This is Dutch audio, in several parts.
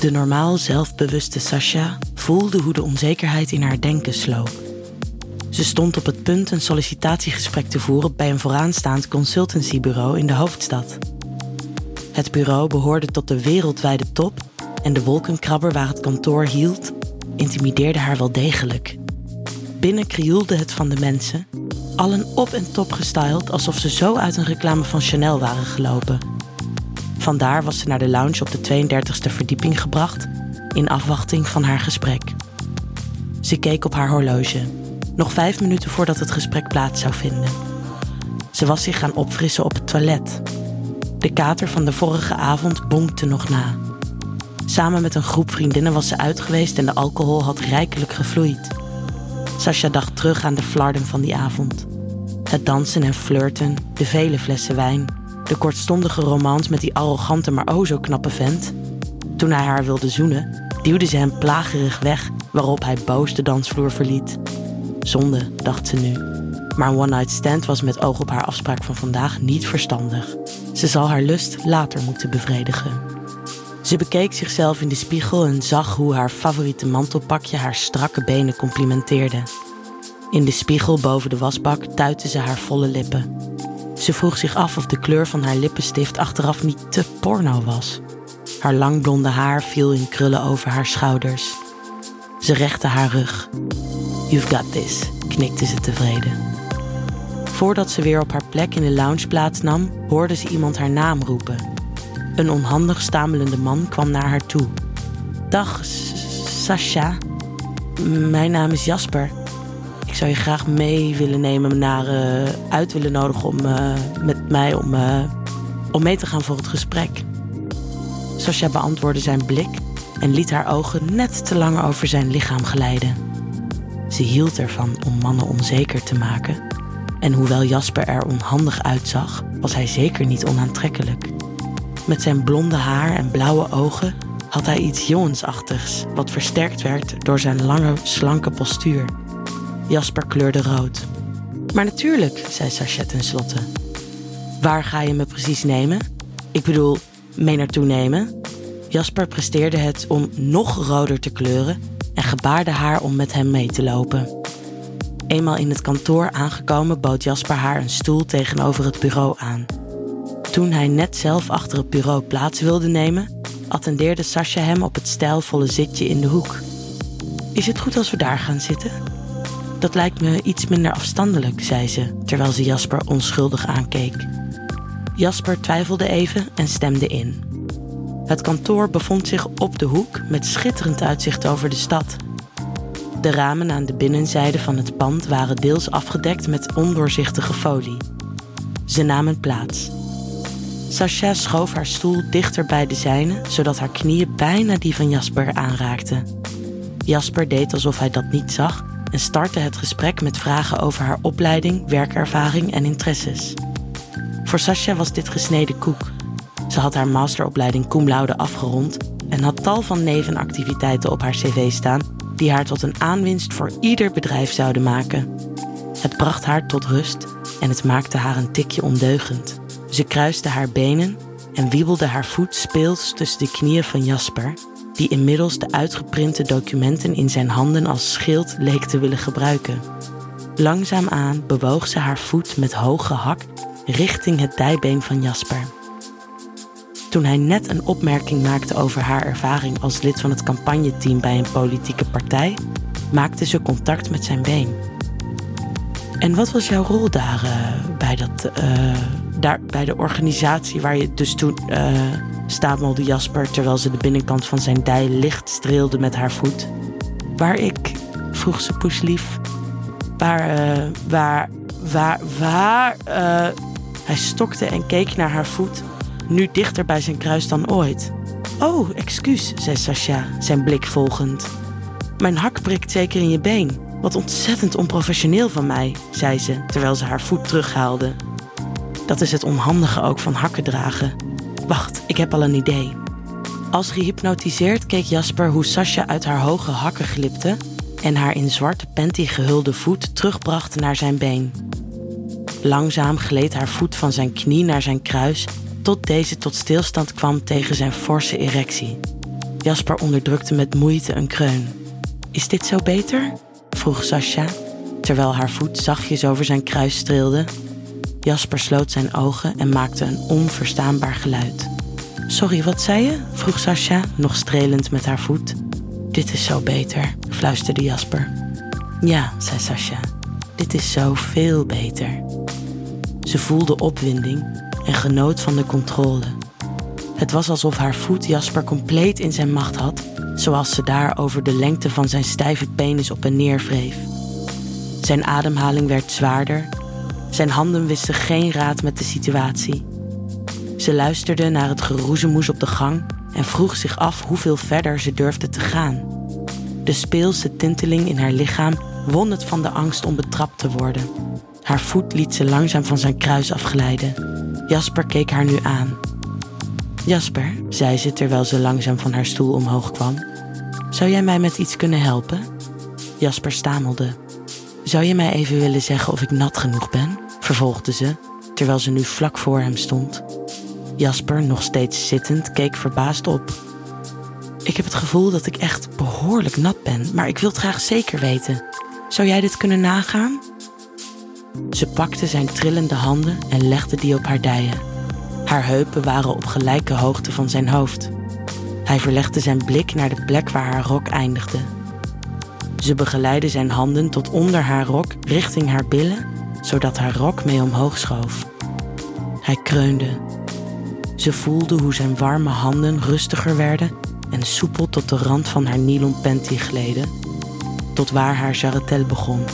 De normaal zelfbewuste Sasha voelde hoe de onzekerheid in haar denken sloop. Ze stond op het punt een sollicitatiegesprek te voeren bij een vooraanstaand consultancybureau in de hoofdstad. Het bureau behoorde tot de wereldwijde top en de wolkenkrabber waar het kantoor hield intimideerde haar wel degelijk. Binnen krioelde het van de mensen, allen op en top gestyled alsof ze zo uit een reclame van Chanel waren gelopen. Vandaar was ze naar de lounge op de 32e verdieping gebracht in afwachting van haar gesprek. Ze keek op haar horloge, nog vijf minuten voordat het gesprek plaats zou vinden. Ze was zich gaan opfrissen op het toilet. De kater van de vorige avond bonkte nog na. Samen met een groep vriendinnen was ze uit geweest en de alcohol had rijkelijk gevloeid. Sasha dacht terug aan de flarden van die avond. Het dansen en flirten, de vele flessen wijn, de kortstondige romance met die arrogante maar o zo knappe vent. Toen hij haar wilde zoenen, duwde ze hem plagerig weg, waarop hij boos de dansvloer verliet. Zonde, dacht ze nu. Maar one-night stand was met oog op haar afspraak van vandaag niet verstandig. Ze zal haar lust later moeten bevredigen. Ze bekeek zichzelf in de spiegel en zag hoe haar favoriete mantelpakje haar strakke benen complimenteerde. In de spiegel boven de wasbak tuitte ze haar volle lippen. Ze vroeg zich af of de kleur van haar lippenstift achteraf niet te porno was. Haar lang blonde haar viel in krullen over haar schouders. Ze rechtte haar rug. You've got this, knikte ze tevreden. Voordat ze weer op haar plek in de lounge plaatsnam, hoorde ze iemand haar naam roepen. Een onhandig stamelende man kwam naar haar toe. Dag, Sasha. Mijn naam is Jasper. Zou je graag mee willen nemen naar uh, uit willen nodigen om uh, met mij om, uh, om mee te gaan voor het gesprek. Sasha beantwoordde zijn blik en liet haar ogen net te lang over zijn lichaam glijden. Ze hield ervan om mannen onzeker te maken. En hoewel Jasper er onhandig uitzag, was hij zeker niet onaantrekkelijk. Met zijn blonde haar en blauwe ogen had hij iets jongensachtigs, wat versterkt werd door zijn lange, slanke postuur. Jasper kleurde rood. Maar natuurlijk, zei Sascha tenslotte. Waar ga je me precies nemen? Ik bedoel, mee naartoe nemen? Jasper presteerde het om nog roder te kleuren en gebaarde haar om met hem mee te lopen. Eenmaal in het kantoor aangekomen bood Jasper haar een stoel tegenover het bureau aan. Toen hij net zelf achter het bureau plaats wilde nemen, attendeerde Sascha hem op het stijlvolle zitje in de hoek. Is het goed als we daar gaan zitten? Dat lijkt me iets minder afstandelijk, zei ze, terwijl ze Jasper onschuldig aankeek. Jasper twijfelde even en stemde in. Het kantoor bevond zich op de hoek met schitterend uitzicht over de stad. De ramen aan de binnenzijde van het pand waren deels afgedekt met ondoorzichtige folie. Ze namen plaats. Sascha schoof haar stoel dichter bij de zijne, zodat haar knieën bijna die van Jasper aanraakten. Jasper deed alsof hij dat niet zag en startte het gesprek met vragen over haar opleiding, werkervaring en interesses. Voor Sascha was dit gesneden koek. Ze had haar masteropleiding cum laude afgerond en had tal van nevenactiviteiten op haar cv staan die haar tot een aanwinst voor ieder bedrijf zouden maken. Het bracht haar tot rust en het maakte haar een tikje ondeugend. Ze kruiste haar benen en wiebelde haar voet speels tussen de knieën van Jasper, die inmiddels de uitgeprinte documenten in zijn handen als schild leek te willen gebruiken. Langzaamaan bewoog ze haar voet met hoge hak richting het dijbeen van Jasper. Toen hij net een opmerking maakte over haar ervaring als lid van het campagneteam bij een politieke partij, maakte ze contact met zijn been. En wat was jouw rol daar uh, bij dat uh, daar bij de organisatie waar je dus toen uh, stamelde Jasper terwijl ze de binnenkant van zijn dij licht streelde met haar voet. Waar ik, vroeg ze poeslief. Waar, uh, waar, waar, waar. Uh, hij stokte en keek naar haar voet, nu dichter bij zijn kruis dan ooit. Oh, excuus, zei Sasha, zijn blik volgend. Mijn hak prikt zeker in je been. Wat ontzettend onprofessioneel van mij, zei ze terwijl ze haar voet terughaalde. Dat is het onhandige ook van hakken dragen. Wacht, ik heb al een idee. Als gehypnotiseerd keek Jasper hoe Sasha uit haar hoge hakken glipte en haar in zwarte panty gehulde voet terugbracht naar zijn been. Langzaam gleed haar voet van zijn knie naar zijn kruis tot deze tot stilstand kwam tegen zijn forse erectie. Jasper onderdrukte met moeite een kreun. Is dit zo beter? vroeg Sascha, terwijl haar voet zachtjes over zijn kruis streelde. Jasper sloot zijn ogen en maakte een onverstaanbaar geluid. Sorry, wat zei je? vroeg Sascha, nog strelend met haar voet. Dit is zo beter, fluisterde Jasper. Ja, zei Sascha, dit is zo veel beter. Ze voelde opwinding en genoot van de controle. Het was alsof haar voet Jasper compleet in zijn macht had, zoals ze daar over de lengte van zijn stijve penis op en neer wreef. Zijn ademhaling werd zwaarder, zijn handen wisten geen raad met de situatie. Ze luisterde naar het geroezemoes op de gang en vroeg zich af hoeveel verder ze durfde te gaan. De speelse tinteling in haar lichaam won het van de angst om betrapt te worden. Haar voet liet ze langzaam van zijn kruis afglijden. Jasper keek haar nu aan. Jasper, zei ze terwijl ze langzaam van haar stoel omhoog kwam, zou jij mij met iets kunnen helpen? Jasper stamelde. Zou je mij even willen zeggen of ik nat genoeg ben? Vervolgde ze, terwijl ze nu vlak voor hem stond. Jasper, nog steeds zittend, keek verbaasd op. Ik heb het gevoel dat ik echt behoorlijk nat ben, maar ik wil graag zeker weten. Zou jij dit kunnen nagaan? Ze pakte zijn trillende handen en legde die op haar dijen. Haar heupen waren op gelijke hoogte van zijn hoofd. Hij verlegde zijn blik naar de plek waar haar rok eindigde. Ze begeleidde zijn handen tot onder haar rok richting haar billen, zodat haar rok mee omhoog schoof. Hij kreunde. Ze voelde hoe zijn warme handen rustiger werden en soepel tot de rand van haar nylon panty gleden, tot waar haar jarretel begon.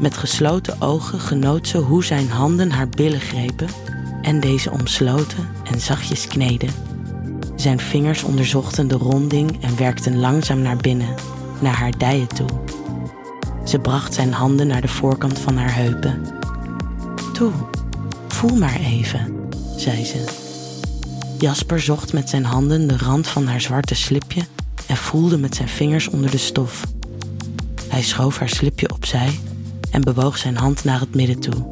Met gesloten ogen genoot ze hoe zijn handen haar billen grepen en deze omsloten en zachtjes kneden. Zijn vingers onderzochten de ronding en werkten langzaam naar binnen, naar haar dijen toe. Ze bracht zijn handen naar de voorkant van haar heupen. Toe, voel maar even, zei ze. Jasper zocht met zijn handen de rand van haar zwarte slipje en voelde met zijn vingers onder de stof. Hij schoof haar slipje opzij en bewoog zijn hand naar het midden toe.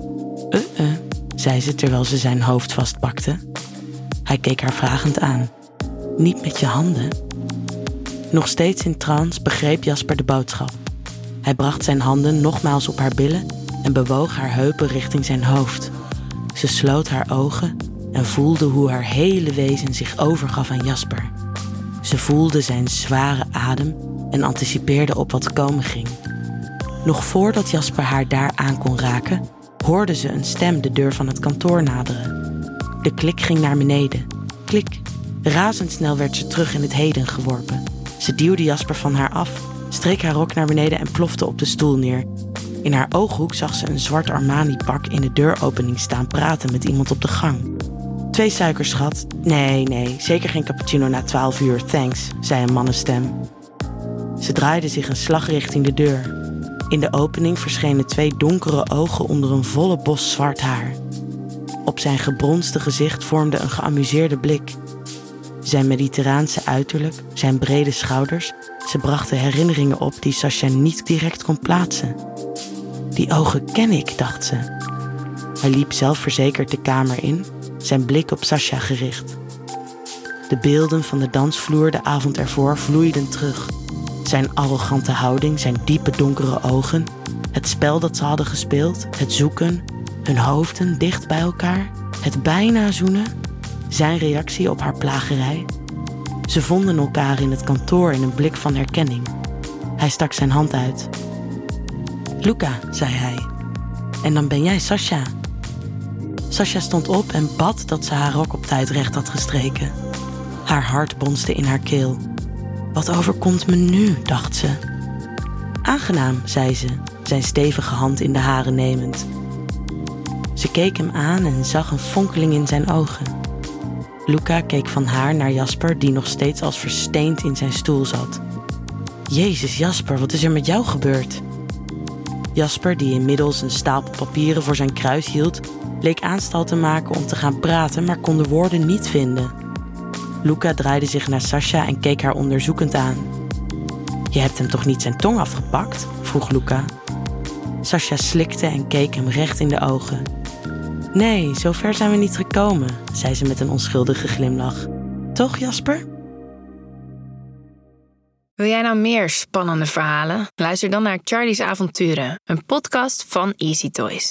Uh-uh, zei ze terwijl ze zijn hoofd vastpakte. Hij keek haar vragend aan. Niet met je handen. Nog steeds in trance begreep Jasper de boodschap. Hij bracht zijn handen nogmaals op haar billen en bewoog haar heupen richting zijn hoofd. Ze sloot haar ogen en voelde hoe haar hele wezen zich overgaf aan Jasper. Ze voelde zijn zware adem en anticipeerde op wat komen ging. Nog voordat Jasper haar daar aan kon raken, hoorde ze een stem de deur van het kantoor naderen. De klik ging naar beneden. Klik. Razendsnel werd ze terug in het heden geworpen. Ze duwde Jasper van haar af, streek haar rok naar beneden en plofte op de stoel neer. In haar ooghoek zag ze een zwart Armani-pak in de deuropening staan praten met iemand op de gang. Twee suikers, schat. Nee, nee, zeker geen cappuccino na twaalf uur, thanks, zei een mannenstem. Ze draaide zich een slag richting de deur. In de opening verschenen twee donkere ogen onder een volle bos zwart haar. Op zijn gebronste gezicht vormde een geamuseerde blik. Zijn mediterraanse uiterlijk, zijn brede schouders, ze brachten herinneringen op die Sascha niet direct kon plaatsen. Die ogen ken ik, dacht ze. Hij liep zelfverzekerd de kamer in, zijn blik op Sascha gericht. De beelden van de dansvloer de avond ervoor vloeiden terug. Zijn arrogante houding, zijn diepe donkere ogen, het spel dat ze hadden gespeeld, het zoeken, hun hoofden dicht bij elkaar, het bijna zoenen, zijn reactie op haar plagerij. Ze vonden elkaar in het kantoor in een blik van herkenning. Hij stak zijn hand uit. Luca, zei hij. En dan ben jij Sasha. Sasha stond op en bad dat ze haar rok op tijd recht had gestreken. Haar hart bonste in haar keel. Wat overkomt me nu, dacht ze. Aangenaam, zei ze, zijn stevige hand in de hare nemend. Ze keek hem aan en zag een fonkeling in zijn ogen. Luca keek van haar naar Jasper, die nog steeds als versteend in zijn stoel zat. Jezus, Jasper, wat is er met jou gebeurd? Jasper, die inmiddels een stapel papieren voor zijn kruis hield, leek aanstal te maken om te gaan praten, maar kon de woorden niet vinden. Luca draaide zich naar Sasha en keek haar onderzoekend aan. Je hebt hem toch niet zijn tong afgepakt? vroeg Luca. Sasha slikte en keek hem recht in de ogen. Nee, zover zijn we niet gekomen, zei ze met een onschuldige glimlach. Toch, Jasper? Wil jij nou meer spannende verhalen? Luister dan naar Charlie's Avonturen, een podcast van Easy Toys.